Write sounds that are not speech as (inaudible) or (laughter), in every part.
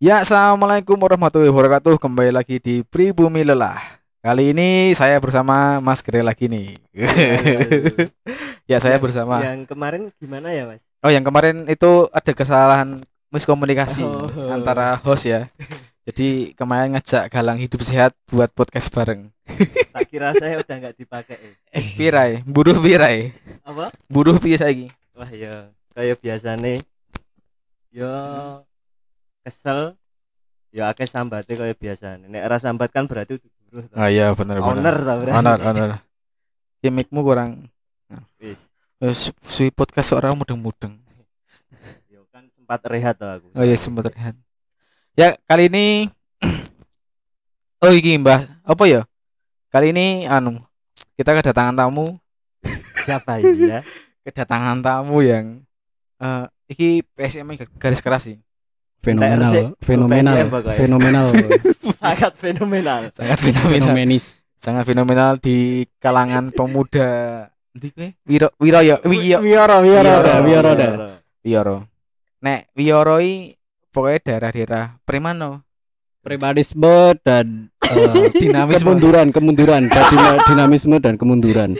Ya, assalamualaikum warahmatullahi wabarakatuh. Kembali lagi di Pribumi Lelah. Kali ini saya bersama Mas Gere lagi nih. (laughs) ya, saya Yang- bersama. Yang kemarin gimana ya, Mas? Oh, yang kemarin itu ada kesalahan miskomunikasi Oh. antara host ya. Jadi kemarin ngajak Galang hidup sehat buat podcast bareng. Tak kira saya udah nggak dipakai. Pirai, buruh pirai. Apa? Buruh piye saiki? Wah ya, kayak biasa nih. Yo kesel. Ya akeh sambate kayak biasa. Nek ora sambat kan berarti Oh iya, bener Owner bener. tau berarti. Honor, honor. Ya mic-mu kurang Wis. Wis suwi podcast orang mudeng-mudeng. Yo kan sempat rehat tuh aku. Oh iya sempat rehat. Ya kali ini (clears throat) Oh iki Mbah, apa ya? Kali ini anu kita kedatangan tamu, (laughs) Siapa ya? (laughs) kedatangan tamu yang eh iki PSM garis keras sih. Fenomenal TRC, fenomenal pokoknya. fenomenal (laughs) Sangat fenomenal. Sangat fenomenal. fenomenis Sangat fenomenal di kalangan pemuda Nanti kowe Wiro Wiro ya Wiyo Wioro Wioro, Wioro Wioro dah Wiyoro. Nek Wiyoro i pokoknya daerah-daerah Primano pribadisme dan eh, (laughs) dinamisme. kemunduran kemunduran (laughs) dinamisme dan kemunduran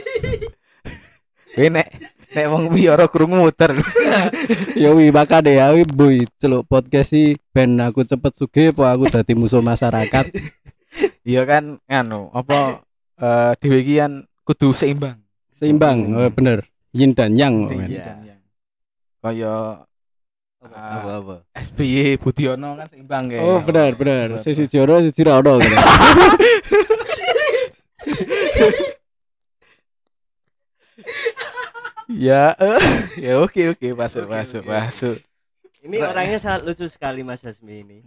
Kowe nek nek wong Wiyoro krungu muter. (laughs) ya wi deh ya wi boy celuk podcast sih ben aku cepet sugih apa aku dadi musuh masyarakat Iya (laughs) kan anu apa eh dhewe iki kan kudu seimbang. seimbang oh, bener yin dan yang oh. Iya. Dan yang Kaya Apa apa? apa? SBY Budiono kan seimbang kayak. oh bener bener sisi joro sisi rado (laughs) gitu. Ya, eh, (laughs) ya oke oke masuk Oke, masuk oke. masuk. Ini orangnya sangat lucu sekali Mas Hasmi ini.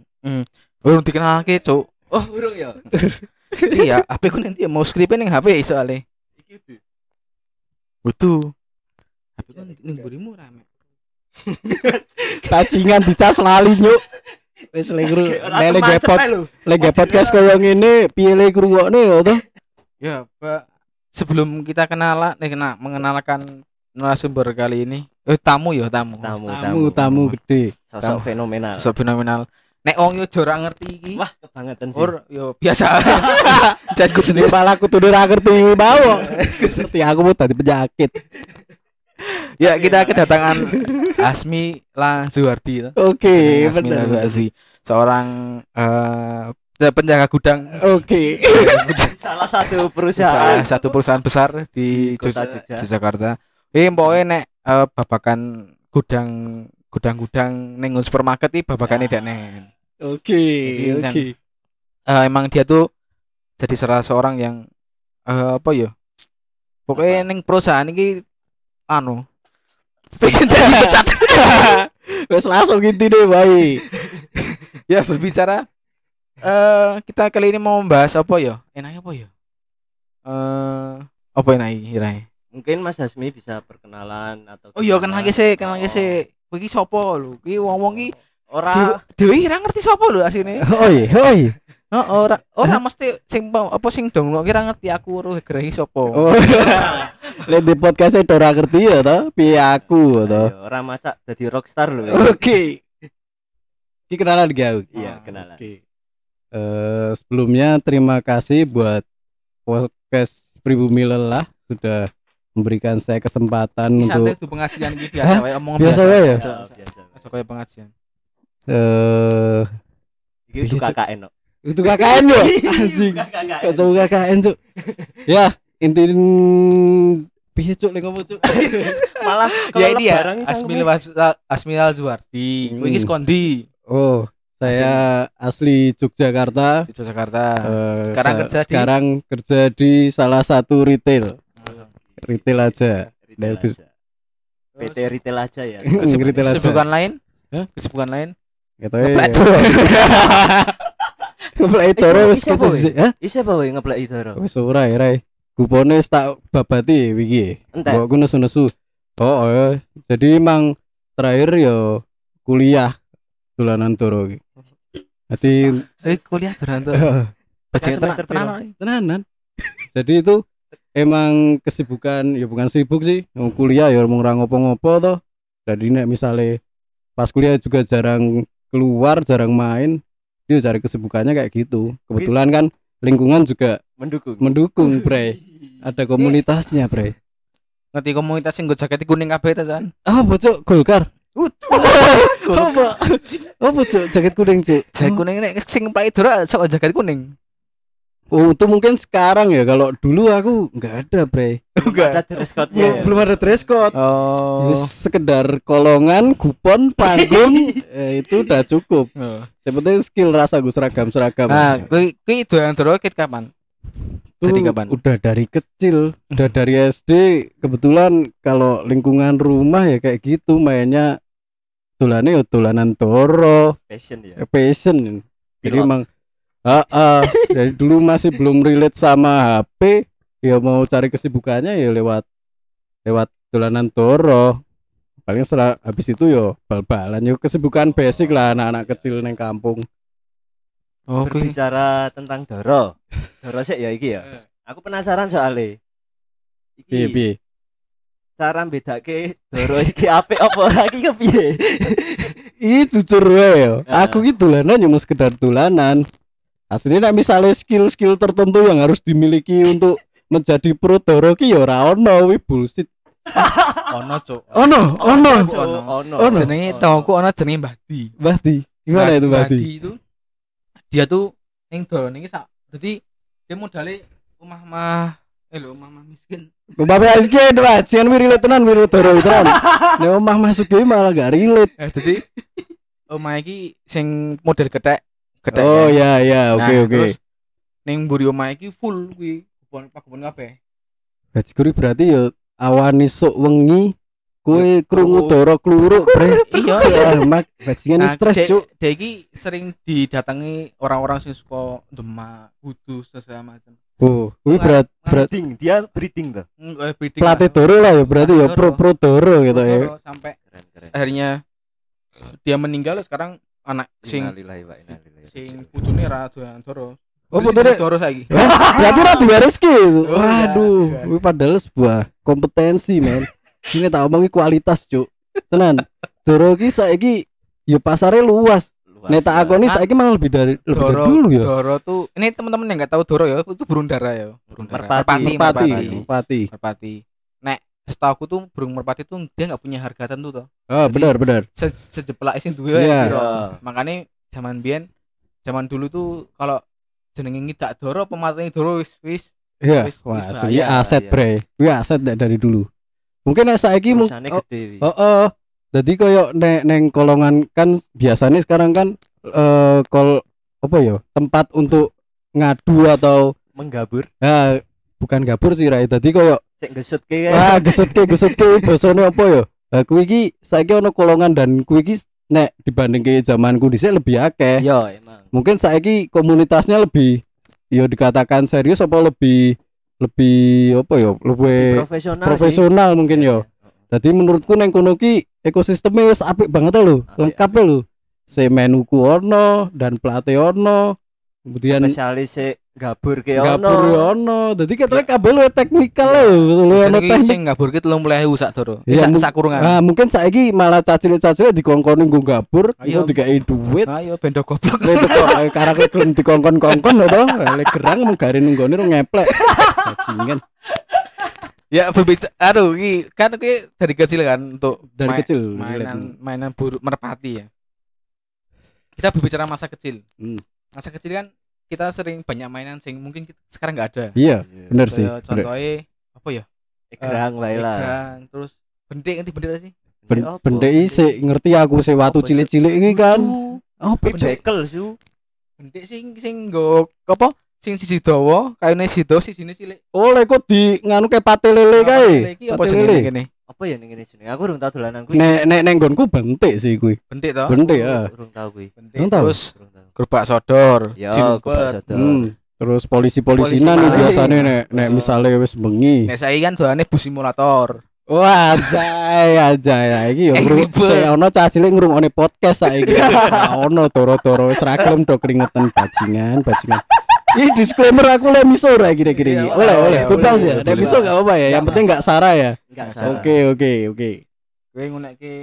Urung dikenalke, Cuk. Oh, burung ya. (laughs) iya, HP ku nanti mau skripnya ning HP soalnya. Iki. Butuh. HP ku ning burimu rame. (laughs) Bajingan dicas lali nyuk wis lek gru lek gepot lek ge podcast koyo ngene piye lek ngrungokne ya toh Ya, Pak. Sebelum kita kenalan, eh, kena mengenalkan narasumber kali ini, eh tamu ya tamu. Tamu, tamu tamu gede Sosok Tamu. fenomenal. Sosok fenomenal. Nek wong yo ora ngerti iki. Wah, kebangetan sih. Or yo biasa. (laughs) Jangan kudu malah aku tuh udah ngerti bau. Ngerti aku mau tadi penyakit. Ya, kita kedatangan Asmi Lazuardi. Oke, Jenenge Asmi seorang eh penjaga gudang Oke. Salah satu salah perusahaan. satu perusahaan besar di, Di kota Jogja- Jogja. Yogyakarta. Eh, pokoknya nek eh, babakan gudang gudang-gudang ning supermarket iki babakane Ya. dak nen. Oke, Jadi, oke. Eh, emang dia tuh jadi salah seorang yang eh, apa ya? Pokoknya Apa? ning perusahaan ini anu (laughs) pengen dipecat. (laughs) Wes langsung gitu deh, baik. (laughs) ya berbicara eh kita kali ini mau membahas apa ya? Enaknya apa ya? Eh apa enaknya kira Mungkin Mas Hasmi bisa perkenalan atau Oh iya kenal sih, kenal Oh. sih. Kowe iki sapa lho? Iki wong-wong iki Ora dhewe ora ngerti sapa lho asine. Oi, oi. Heeh, ora ora mesti sing pa- apa sing dong kira ngerti aku ora gerehi sapa. Oh. (laughs) Lek di podcast itu ora ngerti ya toh, piye aku toh. Iya, ora macak jadi rockstar lho. Oke. Iki kenalan gak? Iya, kenalan. Oke. Eh, sebelumnya terima kasih buat podcast Pribumi Lelah sudah memberikan saya kesempatan santai untuk tuh pengajian biasa Hah? wae omong Biasa biasa. wae ya? Biasa, Biasa. biasa. Biasa kayak pengajian. eh Iki itu Biasa. KKN no. itu KKN (laughs) yo anjing kacau KKN cuk ya intin piye cuk lek ngomong cuk (laughs) Malah Ya ini ya Asmil Asmil Zuardi. Hmm. skondi oh saya asli Yogyakarta di Jakarta. Eh, Sekarang kerja di- sekarang kerja di salah satu retail retail aja Retail Dari- aja. PT retail aja ya. Retail aja Kesibukan lain? Hah? Kesibukan lain? gitu ya (laughs) ngeplek Eh, itu hah? Isi apa wae ngeplek itu ro? wis ora ya rai gupone wis tak babati. Entek. Mbok aku nesu-nesu. Oh, oh, jadi emang terakhir yo kuliah dolanan toro iki. Jadi Eh kuliah. (laughs) Bajingan tenan semester tenan. piro? oi. tenanan. Jadi itu emang kesibukan ya bukan sibuk sih. Mau kuliah ya mau ra ngopo-ngopo toh. Jadi nek misale pas kuliah juga jarang keluar, jarang main, dia cari kesibukannya kayak gitu. Kebetulan kan lingkungan juga Mendukung. mendukung, Bre. (laughs) Ada komunitasnya, Bre. Ngerti komunitas sing nggo jaket kuning kabeh ta, San? Ah, bocok Golkar. (laughs) Apa? Apa, Cuk? Jaket kuning, Cuk. Jaket kuning nek sing play dora sok jaket kuning. Oh, itu mungkin sekarang ya. Kalau dulu aku nggak ada, Bre. (laughs) Ada dress code-nya. Belum, ya? belum ada dress code. Oh. Wis sekedar kolongan, kupon, panggung, (laughs) eh, itu udah cukup. Oh. Yang penting skill rasa gue seragam-seragam. Nah, kuwi kuwi dolan doro ket kapan? Itu jadi kapan? Udah dari kecil, udah dari SD. Kebetulan kalau lingkungan rumah ya kayak gitu mainnya tulannya ya tulanan toro, Fashion ya. eh, passion. Jadi Pilot. emang ah, ah, dari dulu masih belum relate sama HP, ya mau cari kesibukannya ya lewat lewat tulanan toro. Paling setelah habis itu yo bal-balan yo kesibukan basic lah anak-anak kecil neng kampung. Oh, kuwi. Berbicara tentang Doro. Doro sih ya iki ya. Aku penasaran soalnya. Iki piye. cara bedake Doro iki apik apa ora iki kepiye? Ih jujur wae yo. Ah. Aku ki dolanan cuma sekedar dolanan. Aslinya nek misalnya skill-skill tertentu yang harus dimiliki untuk menjadi pro Doro ki ya ora ono wi bullshit. Ono, Cuk. Ono, ono. Ono. Ono. Ono. Jenenge tongku ono jenenge Mbahdi. Basti. Gimana itu Basti? itu dia tuh ning doro niki sak. Dadi dia modalnya omah-omah eh lho omah-omah miskin. Bapak miskin, Pak. Jangan wi relate tenan wi Doro tenan. Nek omah masuk malah gak relate. Eh dadi omah iki sing model gethek. Gethek. Oh ya. ya ya, oke Nah, oke. Terus ning mburi omah iki full kuwi kebon kebon kabeh. Bajkuri berarti ya awan isuk wengi kowe krungu Oh. Doro kluruk, Bre. Iya, (laughs) iya. Ya, mak bajingan Nah, stres, Cuk. dek iki sering didatangi orang-orang sing suka Demak, Kudus, segala macam. Oh, kuwi berat berat breeding, dia breeding tuh. Mm, eh, breeding pelatih lah. Doro lah ya berarti ya pro pro Doro gitu ya. Sampai akhirnya dia meninggal sekarang anak sing Inna ilaihi sing putune ra doyan Doro. Oh, putune- iki Doro saiki. (laughs) Hah? Berarti ora dua rezeki itu. Iya, Waduh, iya. kuwi padahal sebuah kompetensi, men. Ini tak omongi kualitas, Cuk. Tenan. Doro ki saiki ya pasarnya luas. Luas, Nek tak luas. akoni saiki malah lebih dari lebih dari Doro, dulu ya. Doro tuh ini teman-teman yang nggak tahu Doro ya, itu burung dara ya, burung dara. Merpati. Merpati, merpati. merpati. merpati. Nek setahu aku tuh burung merpati tuh dia nggak punya harga tentu tuh. Oh, Jadi- benar benar. Se sejeplak duwe Iya. yeah. Iya. Makanya zaman biyen zaman dulu tuh kalau jenenge ngidak Doro pematane Doro wis wis Iya. Wis- Wah, bahaya, aset. Bre. Kuwi aset dari dulu. Mungkin nek saiki mung oh. Oh. Jadi koyo nek neng kolongan kan biasanya sekarang kan eh kol apa ya tempat untuk ngadu atau Menggabur. ya bukan gabur sih Rai. Tadi koyo Sik gesut ke wah gesutke gesutke (laughs) basane apa ya? Lah kuwi iki saiki ono kolongan dan kuwi iki nek dibandingke zamanku dhisik lebih akeh. Iya emang. Mungkin saiki komunitasnya lebih ya dikatakan serius apa lebih lebih apa ya? Lebih Profesional profesional sih. mungkin ya. Jadi menurutku neng kono ki ekosistemnya wis apik banget lho, Apik, lengkap lho. Se menuku ono dan pelatih ono. Kemudian spesialis sik gabur ke gabur ono. ono. Dadi katanya kabeh lu teknikal lho, lu ono teknik. sing gabur ki 30.000 sak Doro. Iya, Sak mung- sak kurungan. Ah, mungkin saiki malah cacile-cacile dikongkoni nggo gabur, Ayo. iku dikai duit. Ayo bendo goblok. Lha itu kok (laughs) karakter gelem dikongkon-kongkon to. Lek gerang mung gare nunggone ro ngeplek. Bajingan Ya berbicara aduh ki kan ki dari kecil kan untuk dari main- kecil. mainan mainan buruk merpati ya. Kita berbicara masa kecil. Hmm. Masa kecil kan kita sering banyak mainan sing mungkin kita, sekarang nggak ada. Iya, bener sih. Kayak bener. contohnya apa ya? Egrang wae lah. Egrang, terus bendik ngerti bendik gak sih? Ben, Apa? benda sik ngerti aku se watu Apa, Cuk? cilik-cilik iki kan. Oh, bekel su. bendik sing sing nggo apa? Sing sisi dawa, kayune sido sisine cilik. Oh, lek kok di nganu ke pate lele Apa kae. Iki apa Pate jenenge lele. Apa ya ning kene jenenge? Aku urung tau dolanan kuwi. Nek nek nek nggonku bentik sih kuwi. Bentik to? Bentik ya. Urung tau kuwi. Bentik. Terus gerobak sodor, Ya, sadar. Hmm. terus polisi-polisinan Polisi nih biasanya nek nek misalnya wis bengi Nek saya kan doane bus simulator. wah ajay (laughs) ajay Nah, iki yo Eh, ngru saya ono cah cilik ngrungokne podcast saiki (laughs) ono toro-toro wis ra gelem do keringetan bajingan bajingan (laughs) ini disclaimer aku le miso ora kira-kira Iya, iki oleh oleh boleh, bebas ya nek miso gak apa ya yang penting gak sarah ya Enggak Oke, oke oke Kowe ngunekke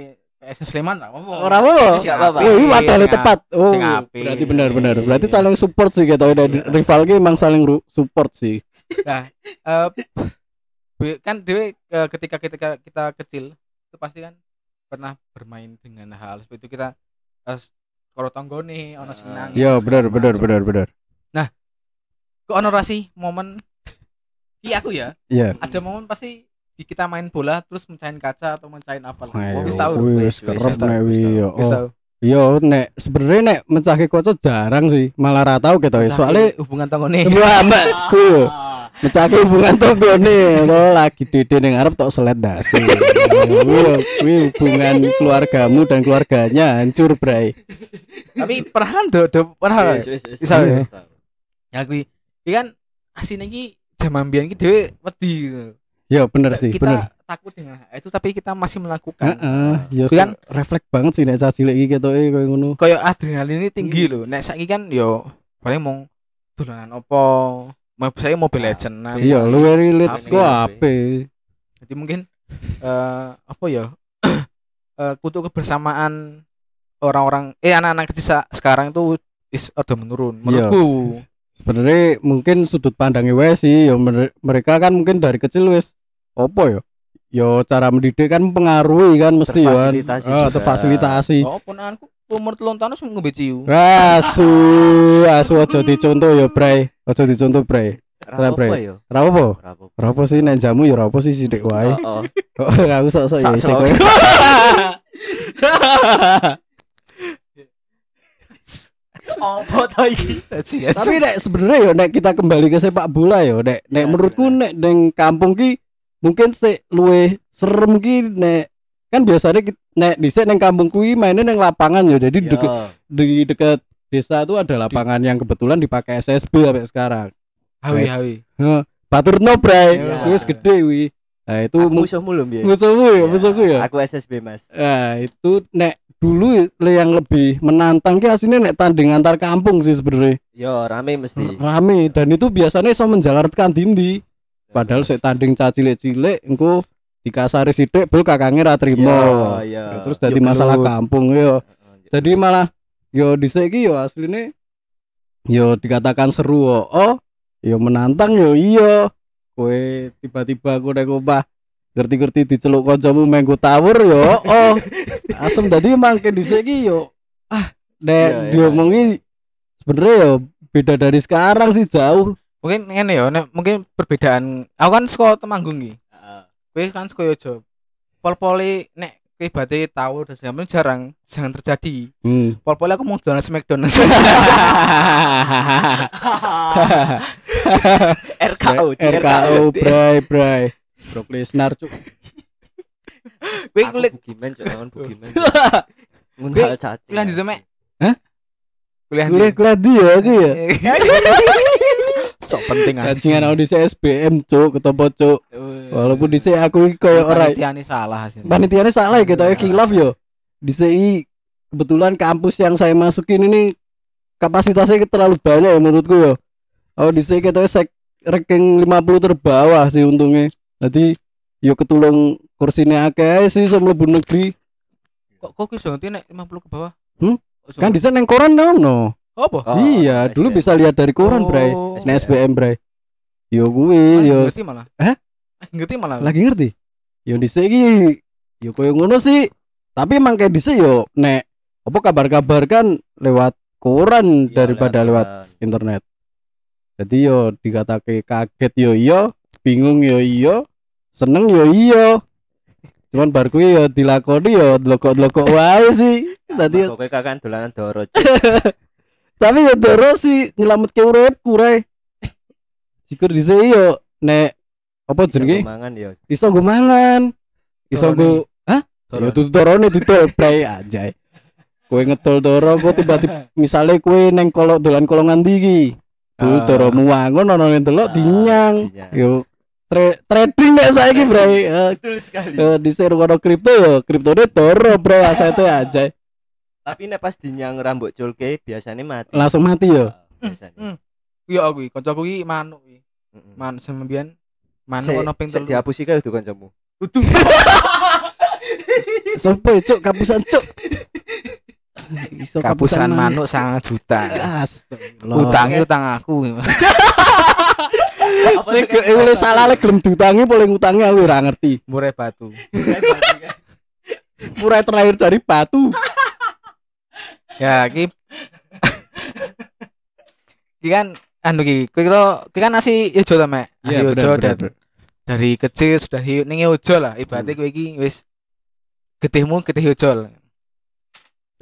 PS Sleman ra apa-apa. ora apa-apa. Oh, ini wadahnya sing tepat. Oh, berarti benar benar. Berarti saling support sih gitu. Rival ki emang saling support sih. Nah, eh kan dewe eh, ketika ketika kita kecil itu pasti kan pernah bermain dengan hal seperti itu kita eh, karo tonggone ono sing Ah. nangis. Iya, segala benar benar benar benar. Kok ono sih momen Iya aku ya, Iya. ada momen pasti di kita main bola terus mencahin kaca atau mencahin apa lah. Wis tahu. wis kerep nek wis wi tahu. yo. Oh. Yo nek sebenarnya nek mencake kocok jarang sih, malah ra tau gitu. Mencari Soalnya hubungan tonggone. Wah, mbak, tuh. (laughs) Mencake hubungan nih, lo lagi dede ning arep tok selet dasi. Kuwi kuwi hubungan keluargamu dan keluarganya hancur, Bray. Tapi pernah kan do, do pernah. Wis. Bisa, tahu. Ya kuwi iki kan asine iki jaman biyen iki dhewe wedi. Yo bener sih, kita bener. takut dengan hal itu tapi kita masih melakukan. Heeh, yo Kuwi kan refleks banget sih nek cah cilik iki ketoke koyo ngono. Kayak adrenalin ini tinggi loh. Nek saiki kan yo paling mau dolanan opo, mau saya Mobile Legend nah. Iya, lu Ape, ku ape. ape. Jadi mungkin eh apa ya? (coughs) eh kutu kebersamaan orang-orang eh anak-anak kecil sekarang itu is ada menurun Iya. menurutku. Sebenarnya mungkin sudut pandangnya wes sih, yo mere- mereka kan mungkin dari kecil wes opo yo. Yo cara mendidik kan mempengaruhi kan mesti yo kan. Terfasilitasi Ah, terfasilitasi. Oh, ponanku umur telung tahun wis ngombe ciu. Asu, asu aja dicontoh yo, Bray. Aja dicontoh, Bray. Ra Bre. apa ya? Ra opo? Ra apa. Ra opo sih nek jamu yo ra opo sih sithik wae. Oh, oh. (laughs) Kok aku sok-sok ya (laughs) Sak isek slogan. kowe. Apa to iki? Tapi nek sebenarnya yo nek kita kembali ke sepak bola yo nek nek Ya, menurutku nek neng kampung ki mungkin se luwe serem ki nek kan biasanya ki- nek dhisik neng kampung kuwi mainnya neng lapangan yo jadi deket Yo, di dekat desa itu ada lapangan yang kebetulan dipakai SSB sampai sekarang. Hawi hawi. Batur no bray, Iya. wis gede wi. Nah itu musuhmu lho musuhmu ya, Ya, musuhku ya. Aku SSB, Mas. Nah itu nek dulu le yang lebih menantang ki aslinya nek tanding antar kampung sih sebenarnya. Yo, rame mesti. rame. Dan itu biasanya so menjalarkan dindi. Padahal saya tanding cilik-cilik engko dikasari sithik bel kakangnya ra trimo. Yo, yo. Ya, terus dadi Yo, masalah gelut. kampung yo. Jadi malah yo dhisik iki yo asline yo dikatakan seru oh, oh yo menantang yo iya. Kowe tiba-tiba aku nek omah ngerti-ngerti diceluk kancamu menggo tawur yo oh asem dadi mangke dhisik iki yo ah nek Iya, iya, diomongi sebenarnya yo beda dari sekarang sih jauh Mungkin ngene ya, nek mungkin perbedaan. Aku kan sekolah Temanggung iki. Heeh. Kowe kan sekolah Yojo. Pol-poli nek berarti tahu dan segala macam jarang jangan terjadi. hmm. Pol-poli aku mau dolan Smackdown. RKO, RKO bray bray Brock Lesnar cuk Kowe Aku kulit bugiman, cok, lawan bugiman. Ngundal cacing. kuliah di Demek. Hah? Kuliah kuliah di. kuliah dia aku ya (laughs) Sok penting Bajingan aku di SBM cuk ketopo cuk walaupun di aku iki koyo ora ini salah hasilnya. panitianya salah ya kita kilaf yo di CI kebetulan kampus yang saya masukin ini kapasitasnya terlalu banyak ya menurutku yo oh di CI kita sek ranking 50 terbawah sih untungnya jadi yo ketulung kursinya akeh sih sama mlebu negeri Kok kok iso ngerti nek 50 ke bawah? Hmm? Iso kan sana neng koran no apa? Oh, iya dulu SBM. bisa lihat dari koran bray Oh. Nah, SBM bray yo Malah kuwi yo ngerti malah. Hah? Eh, Ngerti malah. lagi ngerti yo di iki yo koyo ngono sih tapi emang kayak dhisik yo nek apa kabar-kabar kan lewat koran Iya, daripada lewat koran. internet jadi yo dikatake kaget yo iya bingung yo iya seneng yo iya. Cuman bar kuwi yo dilakoni yo delokok-delokok wae sih. Tadi Pokoknya kakan dolanan doro. (laughs) tapi yo doro sih nyelametke uripku re. Jikur dhisik yo nek apa jenenge? Mangan yo. iso gue mangan. Iso gue hah? Ya tuh dorone didol play aja. Kue ngetol doro kue tiba-tiba (laughs) misalnya kue neng kolok dolan kolongan tinggi jebul Ah. doromu wangun ono ning delok Ah, dinyang. Yo tra- trading nek saiki bre. Eh, betul sekali eh, di share kono kripto yo kriptone doro bre asete aja. tapi nek pas dinyang rambut culke biasanya mati Langsung mati yo. Ah, biasanya Iya aku iki, kancaku iki manuk iki. Mm-mm. Man sembian manuk ono ping telu. dihapusi kae tuh kancamu Utuh. (laughs) Sopo cuk kapusan cuk. Iso Kapusan manuk 9 juta. Astagfirullah. Utangnya utang aku. (laughs) Sing oleh salah lek gelem diutangi paling utangi aku ora ngerti. Murai batu. Murai terakhir dari batu. Ya, ki Ki kan anu ki, kowe ki kan nasi ijo ta, Mek? Nasi Iya, ijo dan dari kecil sudah hidup ning ojo lah. Ibaratnya kowe iki wis getihmu getih ojol.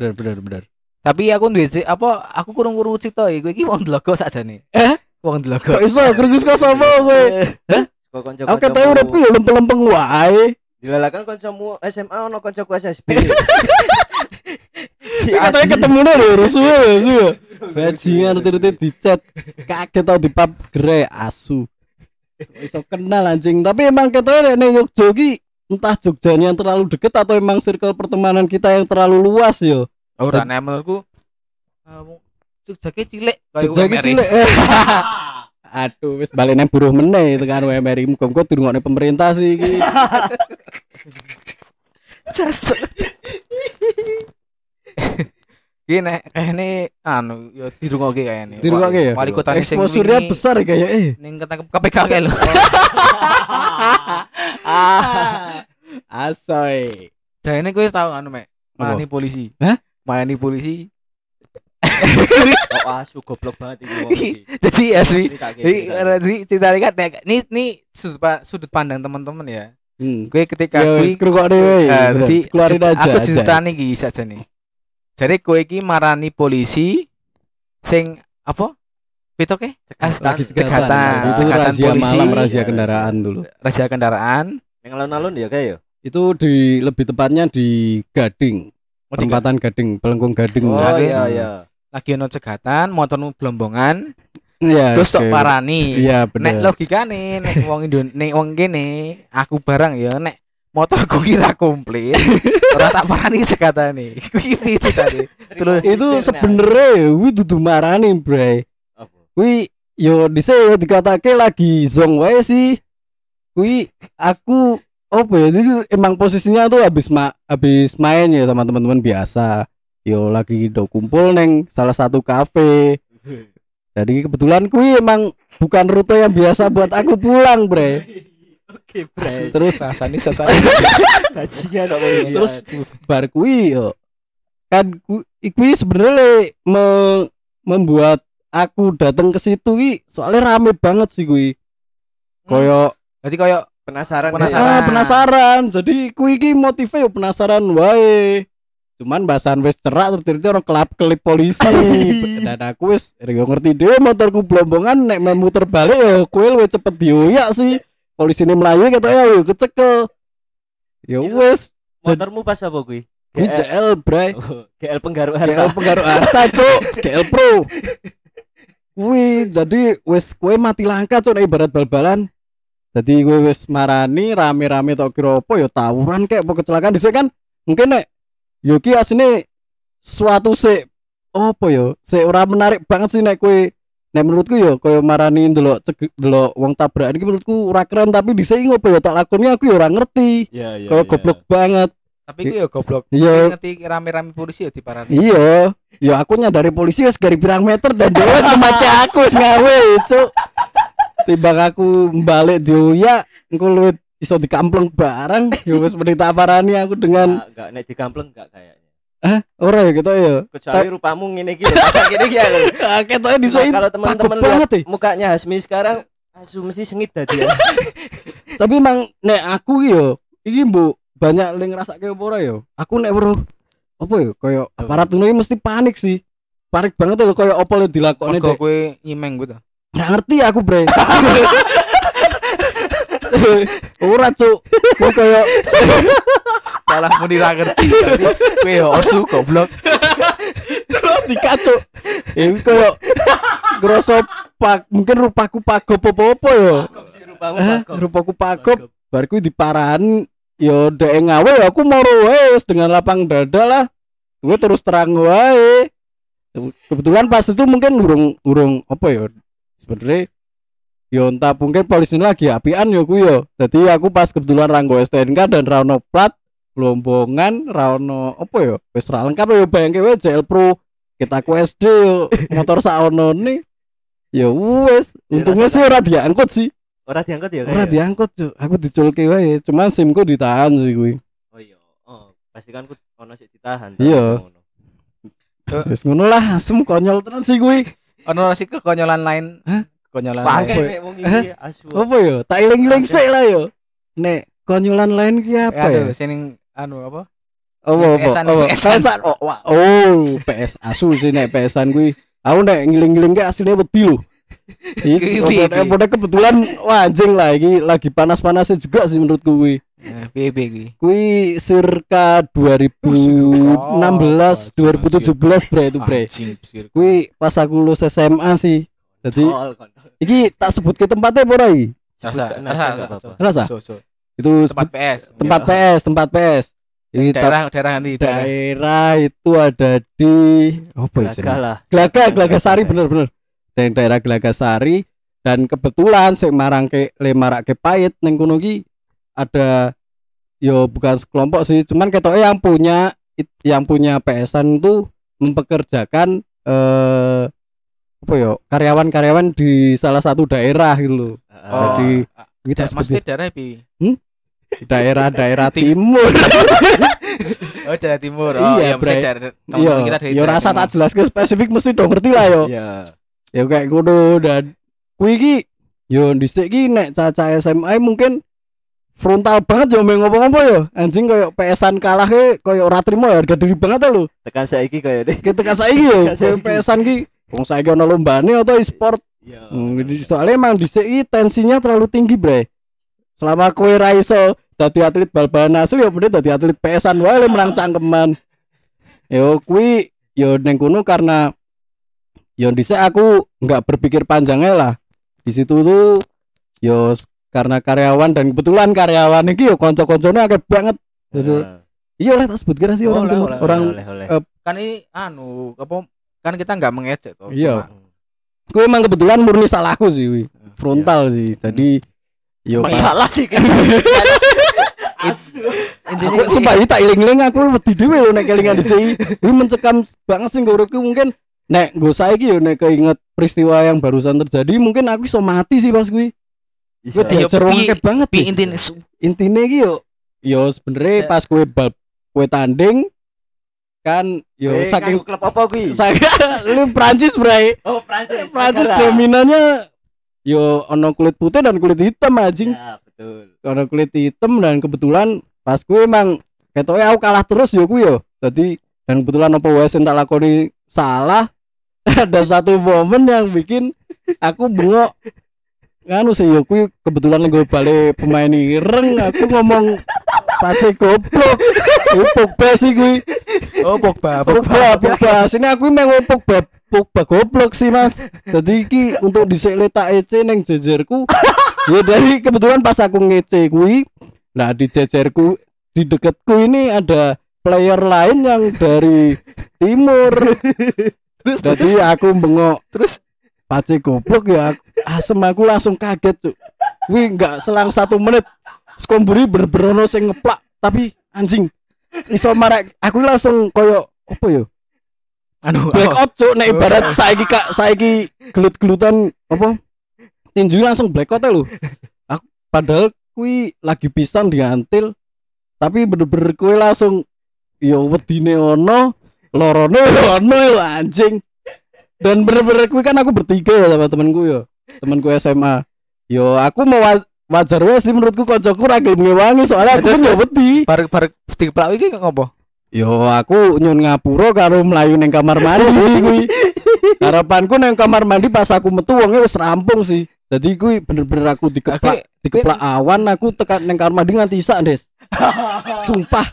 bener bener bener. Tapi aku duwe apa aku kurung-kurung cerita iki kowe iki wong dlogo sakjane. Eh? Wong Kok dlogo. iso krungus kok sapa kowe? kok kanca Aku ketoke uripku ya lempeng-lempeng wae. dilalakan kancamu SMA ono kancaku SSB (laughs) si Katanya ketemu lho rusuh ya ya. Bajingan rute-rute dicat. Kaget tau di pub gere asu. Kok Iso kenal anjing, tapi emang ketoke nek ning Jogja ki entah Jogjanya yang terlalu deket atau emang circle pertemanan kita yang terlalu luas yo. Ora nek menurutku wong Jogja ki cilik kaya Jogja ki UMR. cilik. (laughs) Aduh, wis balik nang buruh meneh tekan UMR muga-muga dirungokne pemerintah sih iki. (laughs) Ki nek kayane anu ya dirungokke kayane. Dirungokke ya? Wali kota sing Exposure-nya wingi besar ya kayak eh. ning ketangkep KPK kae lho. (laughs) ah. Asoy. Jane kowe wis tau anu mek. Mayani polisi. Hah? Mayani polisi. (laughs) oh asu goblok banget iki Jadi asli Ceritake, Jadi cerita nek ini ini sudut, sudut pandang teman-teman ya. Hmm. Gue ketika Ya gue. Eh, Bener. jadi keluarin cerita- aja. Aku aja. ceritane iki saja nih. Jadi kowe iki marani polisi sing apa? Cekatan, Itu Cekatan razia polisi. malam razia kendaraan dulu. Rahasia kendaraan. yang alun-alun ya kayak ya Itu di lebih tepatnya di Gading, Oh, tiga. perempatan Gading, Pelengkung Gading. oh iya iya Lagi ono cegatan, motormu blombongan, Iya. terus tok oke. parani. Iya Nek bener. logikane nek (laughs) wong Indon nek wong kene aku barang ya nek motorku (laughs) kira komplit ora tak parani cekatane. (laughs) Kuwi piye tadi? Terus itu sebenarnya wi dudu marani, Bre. Wi yo dise yo dikatake lagi zong wae sih. Wi aku apa ya jadi emang posisinya tuh habis ma habis main ya sama teman-teman biasa. Yo lagi do kumpul neng salah satu kafe. (laughs) Jadi kebetulan kui emang bukan rute yang biasa (laughs) buat aku pulang, Bre. oke (laughs) Terus rasane sasane bajingan kok Terus bar kui yo kan ku, kui sebenarnya me- membuat aku datang ke situ ki soalnya rame banget sih kui. Koyo Jadi koyo penasaran Penasaran. ah, penasaran. Jadi kui ki motifnya yo penasaran wae. Cuman bahasan wis cerak terus orang kelap kelip polisi. (laughs) Dan aku wis yo ngerti dhewe motorku blombongan nek mau muter balik yo kowe luwih cepet dioyak sih. Polisi ini melayu kata ya yo kecekel. Ya Iya. wis, motormu pas apa kuwi kuwi GL bray. Oh, GL penggaruk GL harta pengaruh harta cuk, GL Pro. Kuwi jadi wis kowe mati langka cuk nek ibarat bal-balan. Jadi kowe wis marani rame-rame tok kira apa ya tawuran kayak apa kecelakaan dhisik kan mungkin nek yo ki asline suatu se apa yo se ora menarik banget sih nek kowe nek menurutku yo koyo marani ndelok ceg- ndelok wong tabrakan iki menurutku ora keren tapi dhisik ngopo yo tak lakoni aku yo ora ngerti iya iya koyo goblok banget tapi ku ya goblok. Iya. Ngerti rame-rame polisi ya diparani. Iya, ya aku nyadari polisi wis gari pirang meter dan dia wis mati aku ngawe, cuk. Timbang aku balik engko luwih iso dikampleng barang, ya wis mending tak parani aku dengan enggak nek dikampleng enggak kayaknya ah ora ya gitu ya. kecuali rupamu ngene iki lho, masa gini iki ya lho. (laughs) Ah, Ketoke disain kalau teman-teman lihat eh. mukanya Hasmi sekarang asu mesti sengit tadi ya. (laughs) Tapi emang nek aku yo iki mbok banyak yang ngerasa kayak apa ora yo. Aku nek weruh apa yo koyo aparat ngono iki mesti panik sih. Panik banget lho koyo apa le dilakoni Mergo dek. kowe nyimeng gitu. Nggak ngerti aku, Bre. (laughs) (laughs) Ora, Cuk. Kowe koyo (laughs) Malah muni ra ngerti. Kowe ya osu goblok. dikacuk. Ini koyo ngerasa pak mungkin rupaku pagop apa-apa yo pagop. rupaku pagop bar kuwi diparahan yo dek ngawe ya aku moro wae wis dengan lapang dada lah gue terus terang wae kebetulan pas itu mungkin urung urung apa ya sebenarnya yo entah mungkin polisi lagi apian yo ku yo jadi aku pas kebetulan ranggo STNK dan rano plat lombongan rano apa yo wis ra lengkap yo bayangke wae JL Pro kita ku SD yo (laughs) motor saono nih yo wes Ya, untungnya sih ora diangkut sih Ora diangkat ya Ora diangkut, Cuk. Aku diculke wae. Cuman SIMku ditahan sih kuwi. Oh iya. Oh, pasti kan ku ono sik ditahan. Iya. Ngono. Wis ngono lah, asem konyol tenan sih kuwi. ono sih kekonyolan lain Hah? Kekonyolan Bangke lain nek wong iki asu. Apa yo? Tak iling-iling sik lah yo. Nek konyolan lain ki apa ya? aduh sini anu apa Apa apa? PS-an, apa? PS-an. Oh, wah. oh, PS asu sih nek PS-an kuwi. Aku nek ngiling-ngiling ki asline wedi lho. Iki kebetulan wah anjing lah iki lagi panas-panasnya juga sih menurutku kuwi. Eh, piye piye kuwi Kuwi circa 2016 2017 bre itu bre. Kuwi pas aku lulus SMA sih. Jadi kontol. iki tak sebut ke tempatnya iki? Rasa, rasa, rasa. Itu tempat PS tempat Iya. PS, tempat PS. Ini daerah daerah nanti daerah daerah itu ada di apa ya? Jenenge? lah. Gelaga, Gelaga Sari bener-bener. Dan daerah Gelaga Sari dan kebetulan sing marang ke le marak ke pait ning kono ki ada yo bukan sekelompok sih, cuman ketoke yang punya yang punya PS-an itu mempekerjakan eh apa yo karyawan-karyawan di salah satu daerah gitu loh. Heeh. oh Jadi ah, kita mesti sebut daerah piye daerah-daerah Tim- timur. (laughs) oh daerah timur oh Iya, iya mesti Bre. daerah Iya, kita dari yo daerah rasa tak jelas ke spesifik mesti dong ngerti lah yo. Iya. ya kayak ngono dan kuwi iki yo dhisik ki nek caca SMA mungkin frontal banget yo main ngopo-ngopo yo anjing koyo PS-an kalah ke koyo ora trimo ya harga diri banget ya lho Tekan saiki kaya deh. ketika saiki yo Tekan koyo. PS-an ki wong saiki ono lombane atau e-sport Iya. Hmm, soalnya emang dhisik iki tensinya terlalu tinggi bre selama kowe ra iso dadi atlet bal-balan asli ya bener dadi atlet PS-an wae le menang cangkeman (laughs) yo kuwi yo neng kono karena yo dhisik aku nggak berpikir panjangnya lah di situ tuh yo karena karyawan dan kebetulan karyawan iki yo kanca-kancane akeh banget Jadi, Heeh. iya oleh tak sebut kira sih Oh, orang oleh, oleh, orang oleh oleh. eh, kan ini anu apa kan kita nggak mengejek toh Iya. cuma- gue emang kebetulan murni salahku sih wi. frontal sih jadi yo Emang pas- salah sih kan. (laughs) Aku sumpah tak iling-iling aku wedi dhewe lho nek kelingan dhisik. Kuwi (laughs) mencekam banget sing uripku mungkin nek nggo saiki yo nek keinget peristiwa yang barusan terjadi mungkin aku iso mati sih pas kuwi. Gue. Iya, pi- akeh banget. pi sih. su- Intine iki yo yo sebenarnya Ja- pas kue bal kue tanding kan yo Eh, saking nganggo klub apa kuwi? (laughs) saya lu Prancis bray Oh, Prancis. Prancis Sagara. dominannya yo ono kulit putih dan kulit hitam anjing Ya, betul. ono kulit hitam dan kebetulan pas gue emang ketoknya aku kalah terus yo gue yo jadi dan kebetulan apa sing tak lakoni salah (laughs) ada satu momen yang bikin aku bengok nganu sih yo kuwi kebetulan gue balik pemain ireng aku ngomong pace goblok Iku Pogba sih gue oh Pogba Pogba. Pogba sini aku emang ngomong Pogba. Pogba goblok sih mas. Jadi iki untuk disek letak EC neng jejerku. Ya dari kebetulan pas aku ngece kui nah di jejerku di deketku ini ada player lain yang dari timur. Terus terus. jadi aku bengok. Terus? Pace goblok ya asem aku langsung kaget tuh wih nggak selang satu menit skomburi berberono sing ngeplak. Tapi anjing iso marek aku langsung koyo apa yo? Anu black oh, out cuk nek ibarat saiki kak saiki gelut-gelutan apa? Tinju langsung black out lho. Aku padahal kui lagi pisan diantil tapi bener-bener kui langsung yo wedine ono lorone ono anjing. Dan bener-bener kui kan aku bertiga ya sama temenku yo temenku SMA yo aku mau wajar wae sih menurutku koncoku ra gelem ngewangi soalnya aku kan yo wedi bar bar diplak iki ngopo Yo aku nyun ngapura karo mlayu ning kamar mandi sih (laughs) kuwi. Harapanku ning kamar mandi pas aku metu wonge wis rampung sih. Jadi kuwi bener-bener aku dikeplak dikeplak awan aku tekan ning kamar mandi nganti isak, Des. (laughs) Sumpah.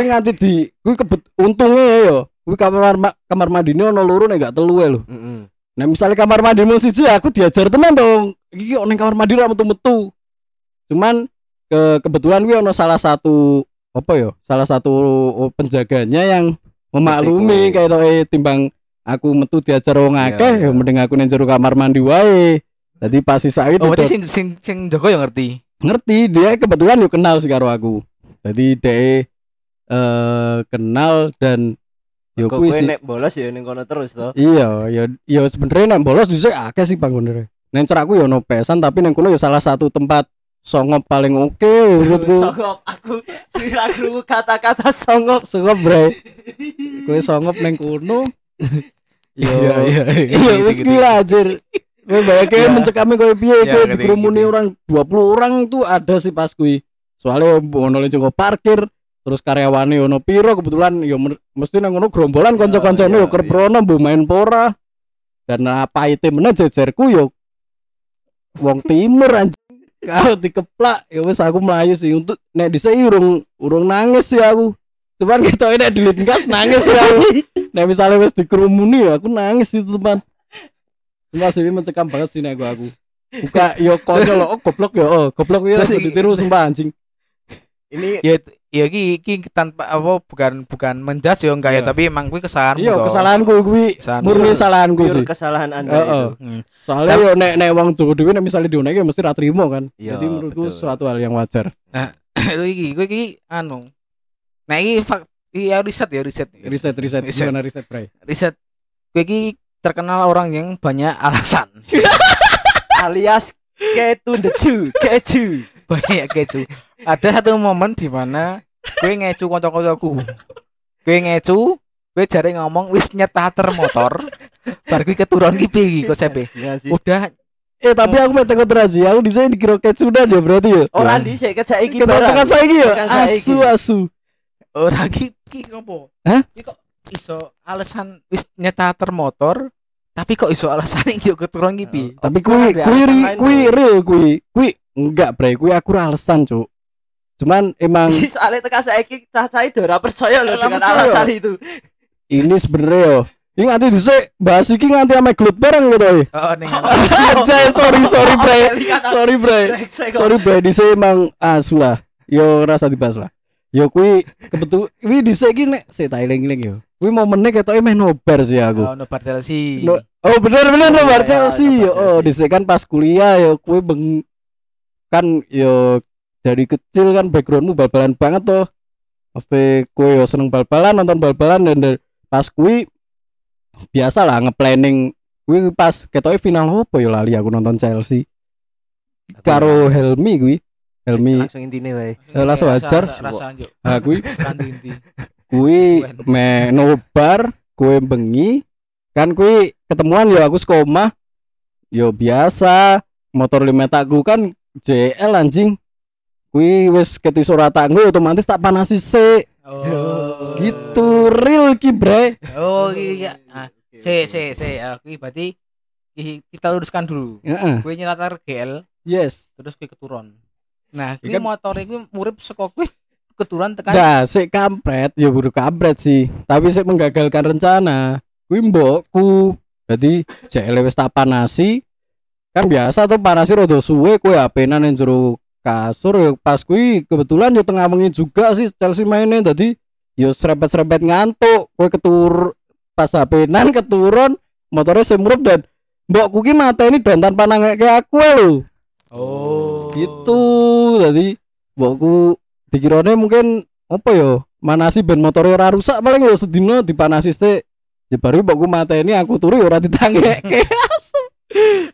Kuwi nganti di kuwi kebet untunge ya yo. Kuwi kamar ma- kamar mandine ono loro nek gak telu lho. Heeh. Nah misalnya kamar mandi mau siji aku diajar teman dong. Iki ning kamar mandi ra metu-metu. Cuman ke kebetulan gue ono salah satu apa ya? Salah satu penjaganya yang memaklumi kayak to eh, timbang aku metu diajar wong Iya, akeh ya iya. mending aku ning jero kamar mandi wae. Jadi pas sisa itu Oh, berarti sing sing sing jaga ya ngerti. ngerti dia kebetulan yuk kenal sih karo aku. Jadi dia eh kenal dan yo kuwi sih nek bolos ya ning kono terus to. Iya, ya ya sebenarnya nek bolos dhisik akeh sih panggonane. Neng cerakku ya ono pesan tapi neng kono ya salah satu tempat songop paling oke menurutku. (laughs) Songop aku sing aku kata-kata songop. Songop, Bre. Kowe songop neng kono. Yo. iya. Iya, wis kuwi lah anjir. Kowe bayake Iya. mencekame kowe piye Iya, kowe ngerti, dikerumuni ngerti. orang 20 orang tuh ada sih pas kuwi. Soalnya ono joko parkir terus karyawane ono piro kebetulan yo mer- mesti nang ngono gerombolan kanca-kancane iya, yo kerep rono mbok main pora. Dan apa itu meneh jejerku yo wong timur anjing. Kalau dikeplak ya wis aku melayu sih untuk nek dhisik urung urung nangis sih aku. Cuman kita ini dilit gas nangis sih aku. (laughs) Nek misalnya wis dikerumuni ya aku nangis itu teman. Cuma sih mencekam banget sih nek gua aku. Buka yo konyol oh goblok yo oh goblok yo aku ditiru sumpah anjing. Ini Ya ya ki ki tanpa apa bukan bukan menjudge ya enggak ya, Iya. tapi emang kesalahanmu. Iya toh. kesalahanku kuwi Kesalahanmu. murni kesalahanku sih. kesalahan Anda Heeh. itu. Hmm. Soalnya yo nek nek wong Jawa dhewe nek misalnya dionek mesti ra trimo kan. Iya, Jadi menurutku betul. suatu hal yang wajar. (clears throat) Itu iki kuwi iki anu. Nah, iki fak iki ya riset ya riset. Riset riset Riset. gimana riset, Bray? Riset. Kuwi iki terkenal orang yang banyak alasan. (laughs) Alias ketu deju, keju. banyak keju. Ada satu momen di mana gue ngecu kanca-kancaku. Gue ngecu, gue jare ngomong wis nyetater motor. Bar gue keturun ki piye iki kosepe. Iya. Udah Eh tapi aku mau tengok teraji, aku di sini dikira kecudan ya berarti ya. Ora dhisik kejak iki Kita barang. tekan saiki ya. Asu asu. ora ki ki ngopo? Hah? Ki kok iso alasan wis nyetater motor tapi kok iso alasan iki yo keturun ki piye? Tapi Kok kui kui lain, kui kui kui enggak bre kui aku alasan cuk. Cuman emang (laughs) Soalnya tekan saiki cah-cah itu ora percaya loh dengan alasan itu. ini sebenarnya yo. Ini nganti dhisik bahas iki nganti ame gelut bareng gitu ya. Oh ning (laughs) Anjay sorry sorry (laughs) bre. Sorry bre. Sorry. Bre dhisik emang asu lah. Yo rasa dibahas lah. Yo kui kebetul wi dhisik iki nek sik tak eling-eling yo. Kui momennya ketoke meh nobar sih aku. Oh nobar Chelsea. No- Oh bener bener Iya, nobar iya, Chelsea yo. Oh dhisik kan pas kuliah yo kue beng kan yo dari kecil kan backgroundmu bal-balan banget toh. Pasti kue yo seneng bal-balan nonton bal-balan dan dari- pas kui biasa lah nge-planning kui pas ketoke final apa yo lali aku nonton Chelsea karo Helmi kui Helmi langsung intine wae. Eh, langsung ajar. (laughs) inti. kui Suwen. me nobar kue bengi kan kui ketemuan yo aku sekoma yo biasa motor lima takku kan JL anjing kui wis keti suara tanggo otomatis tak panasi sik Oh. gitu real ki bre Oh iya. Ah, se se aku berarti i- kita luruskan dulu. Heeh. Gue nyelatar GL yes terus gue keturun. Nah, Ya gue kan- motor gue murip saka gue keturun tekan Nah, sik kampret, ya buru kampret sih. Tapi sik menggagalkan rencana. Kuwi mbokku. Jadi JL wis tak panasi. Kan biasa tuh panasi rada suwe kowe HP-nan jero kasur ya pas kuwi kebetulan yo tengah wengi juga sih Chelsea mainnya tadi yo serempet-serempet ngantuk kowe ketur pas HP-nan keturun motornya semrup dan mbokku ki mata ini dan tanpa nangek kayak aku lho Oh. gitu jadi mbokku dikirane mungkin apa yo manasi ben motornya ora rusak paling yo sedina dipanasi sik ya baru mbokku mata ini aku turu ya ora ditangeke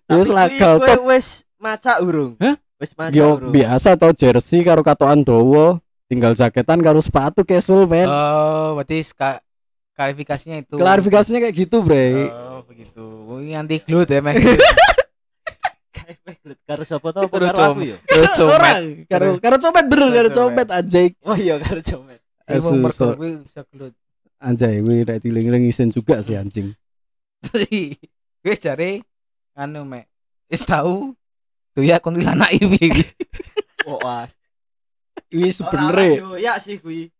(laughs) wis lah Kowe galtot wis maca urung? Hah? Wis maca yo biasa tau jersey karo katokan dawa tinggal jaketan karo sepatu casual men Oh, berarti ska- klarifikasinya itu. klarifikasinya kayak gitu bre Oh, begitu. Ini anti glut ya, Mek. (laughs) Karo sapa to? Apa Karo Karo aku ya? Terus comet. karo karo copet bener Karo karo copet. copet anjay Oh iya karo comet. Asu, mergo gue bisa glut. anjay kuwi nek diling-iling isin juga sih anjing (laughs) gue cari anu mek. Wis tahu tuh ya kuntilanak iki. (laughs) Oh wah. sebenernya yo ya sih kuwi.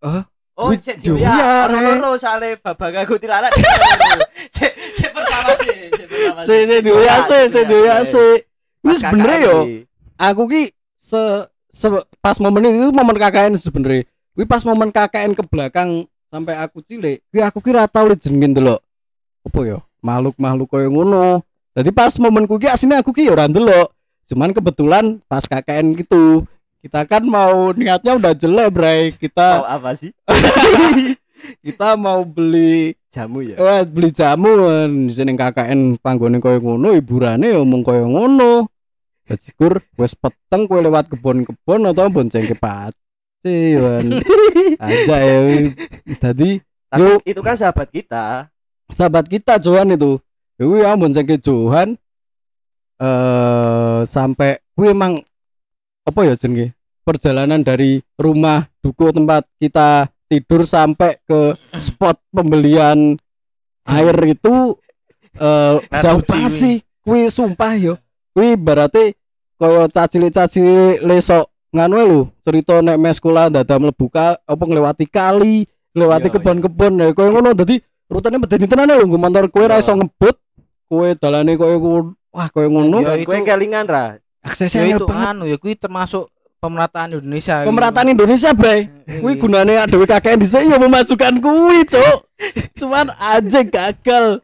Hah? Oh, sik yo yo ya. ya, Ono Rek. loro sale babak aku tilarak. (laughs) Sik sik pertama sih, sing pertama Se se duwe AC, se duwe AC. Wis KKN yo. iki. Aku ki se, se- pas momen itu momen KKN sebenarnya. Kuwi pas momen KKN ke belakang sampai aku cilik, kuwi aku kira tau le jenengin delok. Apa ya? Makhluk-makhluk koyo ngono. Jadi pas momenku ki asline aku ki ya ora ndelok. Cuman kebetulan pas KKN gitu kita kan mau niatnya udah jelek, Bray. Mau Kita apa sih? (laughs) kita mau beli Jamu ya. Eh, beli jamu di sini KKN panggone koyo ngono, hiburane ya omong koyo ngono. Dadi kur wis peteng kowe lewat kebon-kebon atau bonceng ke pace wan. (laughs) Aja ya. Tadi Tapi Yuk. itu kan sahabat kita. sahabat kita Johan itu. Kuwi ya bonceng ke Johan eh sampai kuwi emang apa ya jenenge? Perjalanan dari rumah duku tempat kita tidur sampai ke spot pembelian air itu eh Nah, jauh banget sih. Kuwi sumpah yo. Kuwi berarti kaya cacile-cacile lesok nganu lho, cerita nek mes sekolah dadah mlebu ka apa nglewati kali, nglewati Iya, kebon-kebon ya koyo ngono dadi rutene medeni tenan lho nggo motor kowe ra Iya. iso ngebut, kowe dalane koyo ngono. Wah, koyo ngono. Ya, Kowe kelingan ra. Aksesnya Ya itu anu ya kuwi termasuk pemerataan Indonesia. Pemerataan Indonesia, Bray. Kuwi Kuwi gunane dhewe KKN dhisik ya memajukan kuwi, Cuk. Cuman aja gagal.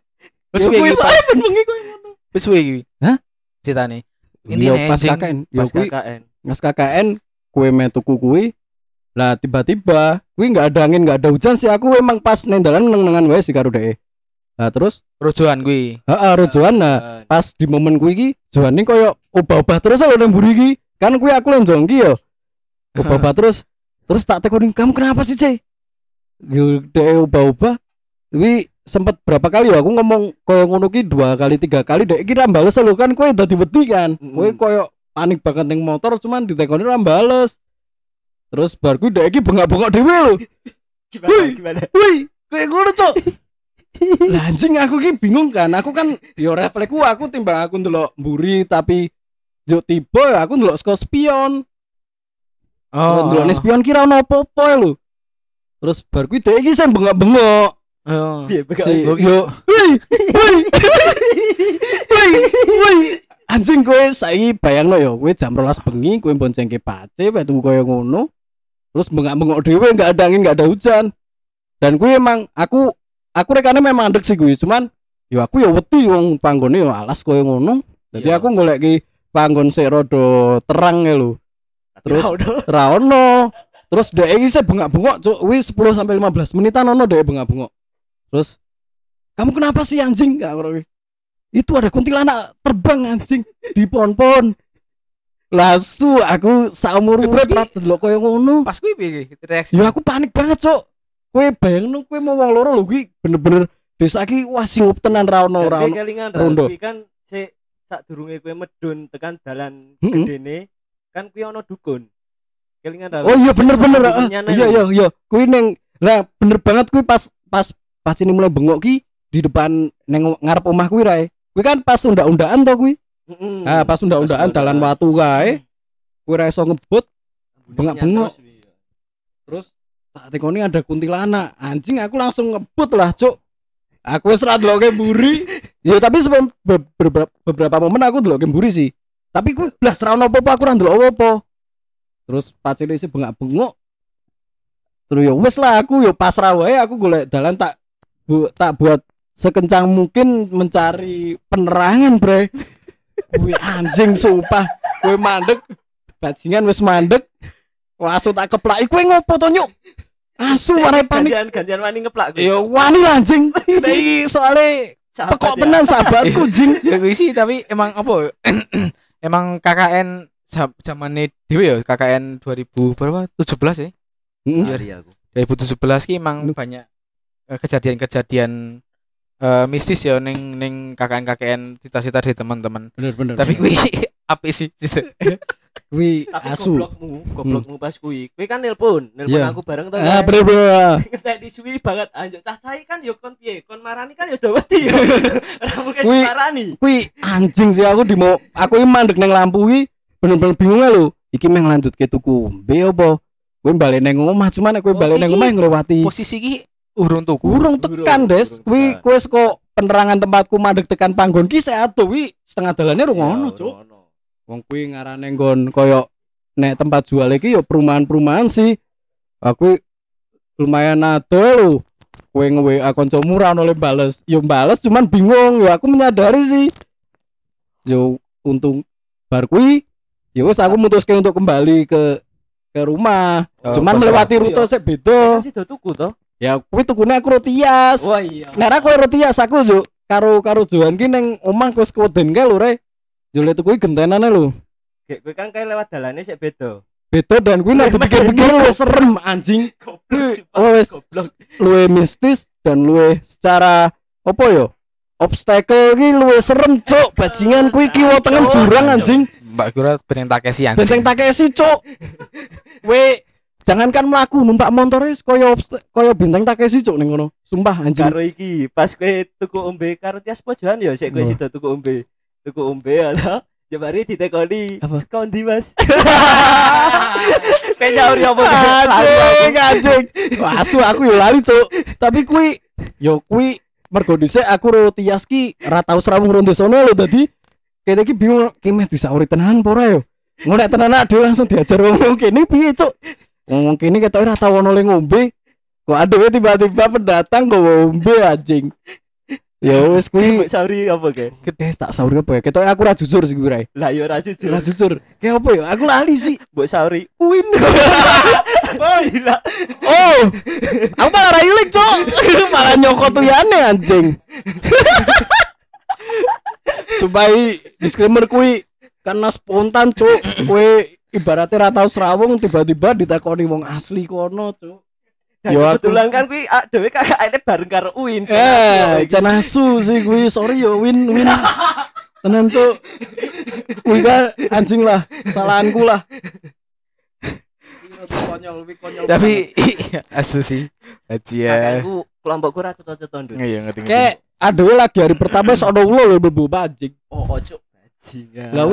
Terus Ya, kuwi kuwi soalnya ben bengi koyo ngono. wis kuwi iki. Hah? Ceritane. Yo Intine pas. KKN, Pas kuwi KKN. Mas KKN kue metuku kuwi lah tiba-tiba kuwi nggak ada angin nggak ada hujan sih aku emang pas nendalan neng-nengan wae sih karo dhek. Nah terus Rojoan kuwi. heeh rojoan nah pas di momen kuwi iki Johan ini koyo obah-obah terus lho nang mburi iki. Kan kuwi aku lenjong ki yo. (laughs) Obah-obah terus terus tak tekoni kamu kenapa sih, Cek? Yo dhek obah-obah. Kuwi sempet berapa kali ya aku ngomong koyo ngono ki dua kali tiga kali dhek iki ra bales lho kan kowe dadi wedi kan. Kowe koyo panik banget ning motor cuman ditekoni ra bales. Terus bar kuwi dhek iki bengak-bengok dhewe lho. (laughs) Gimana? Wih. Gimana? Wih, kayak ngono cok. Lah anjing aku ki bingung kan. Aku kan yo refleksku aku timbang aku ndelok mburi tapi yo tiba aku ndelok saka spion. Oh. ndelok ning spion kira ono apa-apa ya lho. Terus bar kuwi dhek iki sing bengak-bengok. Oh. Si- yo wih, wih. Wih, wih. Anjing kowe saiki bayangno yo, kowe jam 12 bengi kowe boncengke pace wetu koyo ngono. Terus bengak-bengok dhewe enggak ada angin, enggak ada hujan. Dan kuwi emang aku aku rekane memang andek sih kuwi, cuman yo aku yo wedi wong panggone yo alas koyo ngono. Jadi Iya. aku goleki panggon sik rada terang ya lho. Terus Ya udah. ra ono. Terus dhek iki sik bengak-bengok cuk, wis 10 sampai 15 menitan ono dhek bengak-bengok. Terus kamu kenapa sih anjing? Gak ngerti. Itu ada kuntilanak terbang anjing di pohon-pohon. Lasu aku saumur Eh, urip ki- ra delok koyo ngono. Pas kuwi piye reaksi? Ya aku panik banget, Cuk. Kowe bayangno kowe mau wong loro lho kuwi bener-bener desa iki wah singup tenan ra ono ra ono. rondo. Kan sik sadurunge kowe medun tekan dalan Mm-mm. gedene kan kuwi ono dukun. Kelingan ra. Oh iya bener-bener. Iya iya iya. Kuwi ning lah bener banget kuwi pas pas pas ini mulai bengok ki di depan neng ngarep omah kuwi rae. Kuwi kan pas unda-undaan to kuwi. Mm-mm. Ah pas unda-undaan Pas dalan watu kae. Kuwi ra iso ngebut bengak-bengok. terus, iya. tak tekoni ada kuntilanak. Anjing aku langsung ngebut lah, Cuk. Aku wis ra ndeloke mburi. (laughs) ya tapi sebelum be- beberapa beberapa momen aku ndeloke mburi sih. Tapi kuwi blas ra ono apa-apa aku ra ndelok apa-apa. Terus pacile isi bengak-bengok. Terus ya wis lah aku ya pasrah wae aku golek dalan tak bu, tak buat sekencang mungkin mencari penerangan, Bre. (laughs) Kuwi anjing sumpah. Kuwi mandek. Bajingan wis mandek. Wasu tak keplaki kowe ngopo to, Nyuk? Asu warai panik. Gantian gantian wani ngeplak kowe. Ya wani lah anjing. Nek iki soalé Sahabat pekok ya. tenan sahabatku (laughs) jing. ya kuwi sih tapi emang apa (clears throat) emang KKN zaman dhewe ya KKN 2000 berapa 17 ya aku. 2017 ki emang banyak eh, kejadian-kejadian eh, mistis ya ning ning KKN KKN cita-cita dari teman-teman Bener bener. tapi kuwi (laughs) apik sih (laughs) Tapi asu. goblokmu, goblokmu pas kuwi. Kuwi kan nelpon, nelpon Iya. aku bareng to. Ah bener bener. (laughs) Ngetek disuwi banget anjuk cacai kan yo kon piye? Kon marani kan yo yo. Ora mungkin Kuwi- marani. Kuwi anjing sih aku di mau aku iki mandek nang lampu kuwi bener-bener bingung lho. Iki meh lanjut ke tuku mbe apa? Kowe balik nang omah cuman nek kowe Oh, balik nang iki omah nglewati posisi ki urung tuku urung tekan des. urung kuwi saka penerangan tempatku madeg tekan panggon ki sik ado wi setengah dalane Iya, rungono cuk. wong kuwi ngarane nggon koyo nek tempat jual iki yo perumahan-perumahan sih. Aku lumayan ado lho. Kowe nge-WA kancamu ra ono le bales. Yo bales cuman bingung. Yo aku menyadari sih. Yo untung bar kuwi yo wis aku mutuske untuk kembali ke ke rumah. Oh, cuman melewati rute sik beda. Kan sido tuku to ya kuwi tukune aku rotias wah iya. Nek kowe rotias aku yo karo karo Johan ki ning omah wis keweden kae lho re. Yo le tuku gentenane lho. Kowe kan kayak lewat dalane sik beda. Beda dan kuwi nek dipikir-pikir luwih serem anjing. Goblok Oh, luwih mistis dan luwih secara apa yo obstacle ki luwih serem cuk. Bajingan kuwi kiwa tengah Cuk. jurang anjing. Mbak kira pengen Takeshi anjing. benteng Takeshi cuk. (laughs) We jangankan mlaku numpak motor wis kaya obsta- kaya bintang Takeshi cuk ning ngono. Sumpah anjing. Karo iki pas kowe tuku ombe karo tias pojokan ya sik kowe Oh. tuku ombe. Tuku ombe Jemari ditekoni Apa? sekondi mas? (laughs) Kayak nyauri apa anjing anjing. Asu aku yo lali cuk. Tapi kuwi yo kuwi mergo dhisik aku ro tias ki ra tau srawung ronde sono lho dadi. Kene iki bingung ki meh disauri tenan apa ora yo? Ngono nek tenan dhewe langsung diajar ngomong kene piye cuk ngomong ketok ora tau ono le ngombe. Kok adewe tiba-tiba pendatang kok ngombe anjing? Ya (laughs) wis kuwi Sauri apa ke gede tak sauri apa ya? Ketok aku ra jujur sih Rai. lah yo ora jujur. Ra jujur. Kayak apa ya? Aku lali sih. (laughs) Mbok sauri. Win. (laughs) Gila Oh, aku malah railing cok, malah nyokot liyane anjing. Supaya disclaimer kui karena spontan cok, kue ibaratnya ra tau serawung tiba-tiba ditakoni wong asli kono cok. Dan Yo, aku- kebetulan kan kuwi ah, dhewe kakakne bareng karo Uin Eh, canasu sih kui, sorry yo win win. Tenan cok, kui kan anjing lah, kesalahanku lah. Konyol, konyol Tapi asu sih. Aji ya. Kakakku kelompokku ra ceto-ceto nduk. Iya ngerti ngerti. Kayak adewe lagi hari pertama wis ono ulo lho mlebu anjing. Oh, ojo bajingan. Lah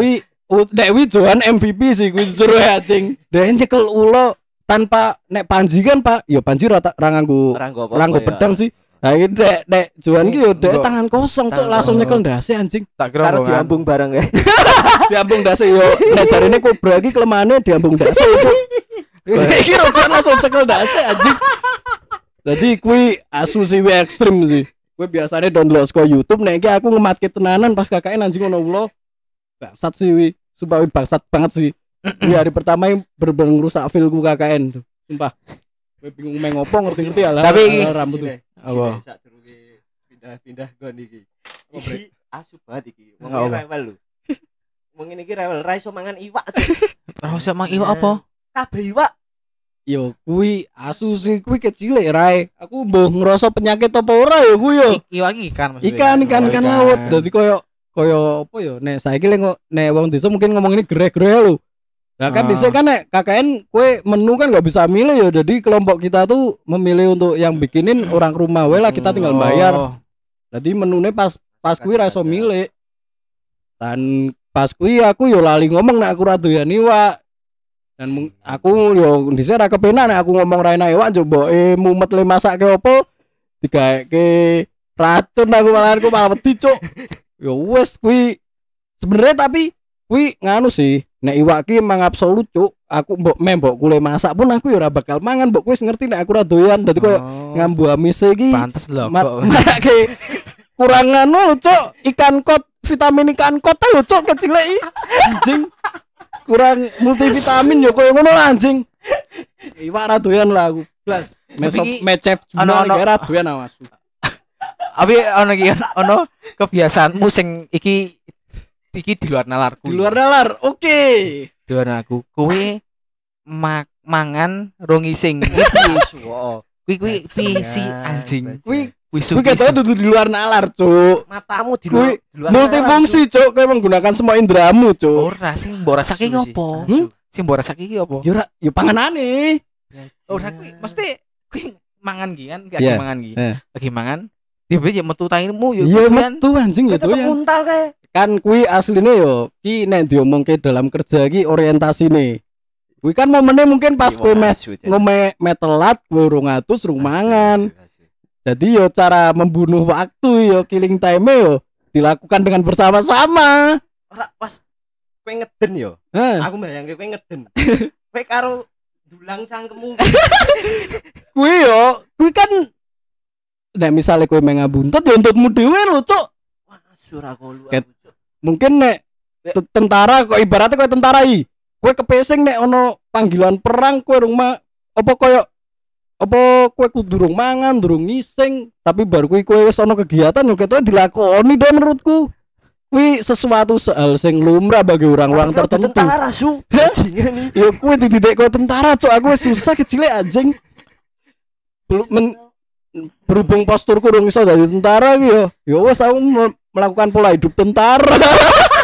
wi Johan MVP sih kuwi jujur wae anjing. Dia nyekel ulo tanpa nek Panji kan Pak, ya Panji ra ra nganggo ora nggo ra nganggo ya. pedang sih. Nah ini nek nek Johan ki yo dek tangan kosong Tangan langsung nyekel ndase anjing. tak kira Karo rombongan. diambung bareng ya. (laughs) Diambung ndase yo nek jarine kobra iki kelemahane diambung ndase cok. Iki rokok langsung cekel ndase anjing. Jadi kui asu sih ekstrim sih. Gue biasanya download ke YouTube nek aku ngematke tenanan pas kakaknya anjing ono ulo. Bangsat sih wi. Sumpah bangsat banget sih. Di hari pertama yang bener-bener ngerusak filmku KKN tuh. Sumpah. Gue bingung main ngopo ngerti-ngerti lah. Tapi- rambut tuh. Apa? Pindah-pindah gon iki. Asu banget iki. Wong rewel lho. Wong ini iki rewel ra iso mangan iwak. Cuk. Ora usah mang iwak apa? Kabeh iwak. Yo kui asu sih kui kecil rai. Aku mbah ngerasa penyakit apa ora ya kui yo. Iwak iki ikan maksudnya. Ikan ikan Oh, ikan laut. Jadi koyo koyo apa yo nek saiki lek nek wong desa mungkin ngomong ini gereh-gereh lho. Nah kan Ah. bisa kan nek KKN kue menu kan nggak bisa milih ya. Jadi kelompok kita tuh memilih untuk yang bikinin orang rumah wae lah kita tinggal bayar. Oh, Jadi menunya pas pas kuwi ra iso milih. Dan pas kuwi aku yo lali ngomong nek aku ra doyan iwak. Dan aku yo dhisik ra kepenak nek aku ngomong ra enak iwak coba eh mumet le masake opo digaeke racun aku malah aku malah wedi cuk. (laughs) Yo wes kuwi sebenarnya tapi kuwi nganu sih nek iwak ki emang absolut cuk. Aku mbok meh mbok kule masak pun aku yo ora bakal mangan mbok wis ngerti nek aku ra doyan. Dadi koyo oh. ngambu amise iki Pantes lho Mat- kok. Kurang anu lho, Cuk. Ikan kot, vitamin ikan kot ayo, Cuk, kecil i. Anjing. Kurang multivitamin yo koyo ngono lah, anjing. Iwak ra doyan lah aku. Blas. Mecep Ano- jumlah ano- ra doyan awas. Tapi ono iki ono kebiasaanmu sing iki iki di luar nalarku. Di luar nalar. Oke. di luar aku. Kowe mak mangan rongising. Suwo. (laughs) Kuwi kuwi visi anjing. Kuwi Kuwi kuwi ketoke dudu di luar nalar, Cuk. matamu di luar di luar Multifungsi, Cuk. Kowe menggunakan semua indramu, Cuk. Ora sing mbok rasake iki apa? Hmm? Sing mbok rasake iki apa? Yo ra, yo panganane. Ora kuwi mesti kuwi mangan ki kan, lagi Iya, mangan ki. iya. Lagi mangan tiba-tiba ya metu taimu ya Iya metu anjing ya doyan. muntal kae. Kan kui aslinya yo ki nek diomongke dalam kerja ki orientasi nih kui kan momennya mungkin pas kue mes ngome metelat kue urung atus rung mangan Jadi yo cara membunuh waktu yo killing time yo dilakukan dengan bersama-sama. ora pas kowe ngeden yo. Aku bayangke kowe ngeden. (laughs) Kowe karo dulang cangkemmu. Kuwi yo, kuwi kan Nek misalnya kowe main ngabuntut ya untutmu dhewe lho, Cuk. wah surah kolu Ket- Mungkin nek te- tentara kok ibaratnya kowe tentara i. Kowe kepesing nek ono panggilan perang kowe rumah apa koyo apa kowe kudu durung mangan, durung ngising, tapi baru kuwi kowe wis ono kegiatan yo ketok dilakoni deh menurutku. Kuwi sesuatu soal sing lumrah bagi orang-orang tertentu. tentara su (laughs) Ya kuwi dididik kowe tentara, Cuk. Aku wis susah kecil anjing. Belum men- berhubung posturku dong iso dari tentara gitu ya. Ya wes aku me- melakukan pola hidup tentara (laughs)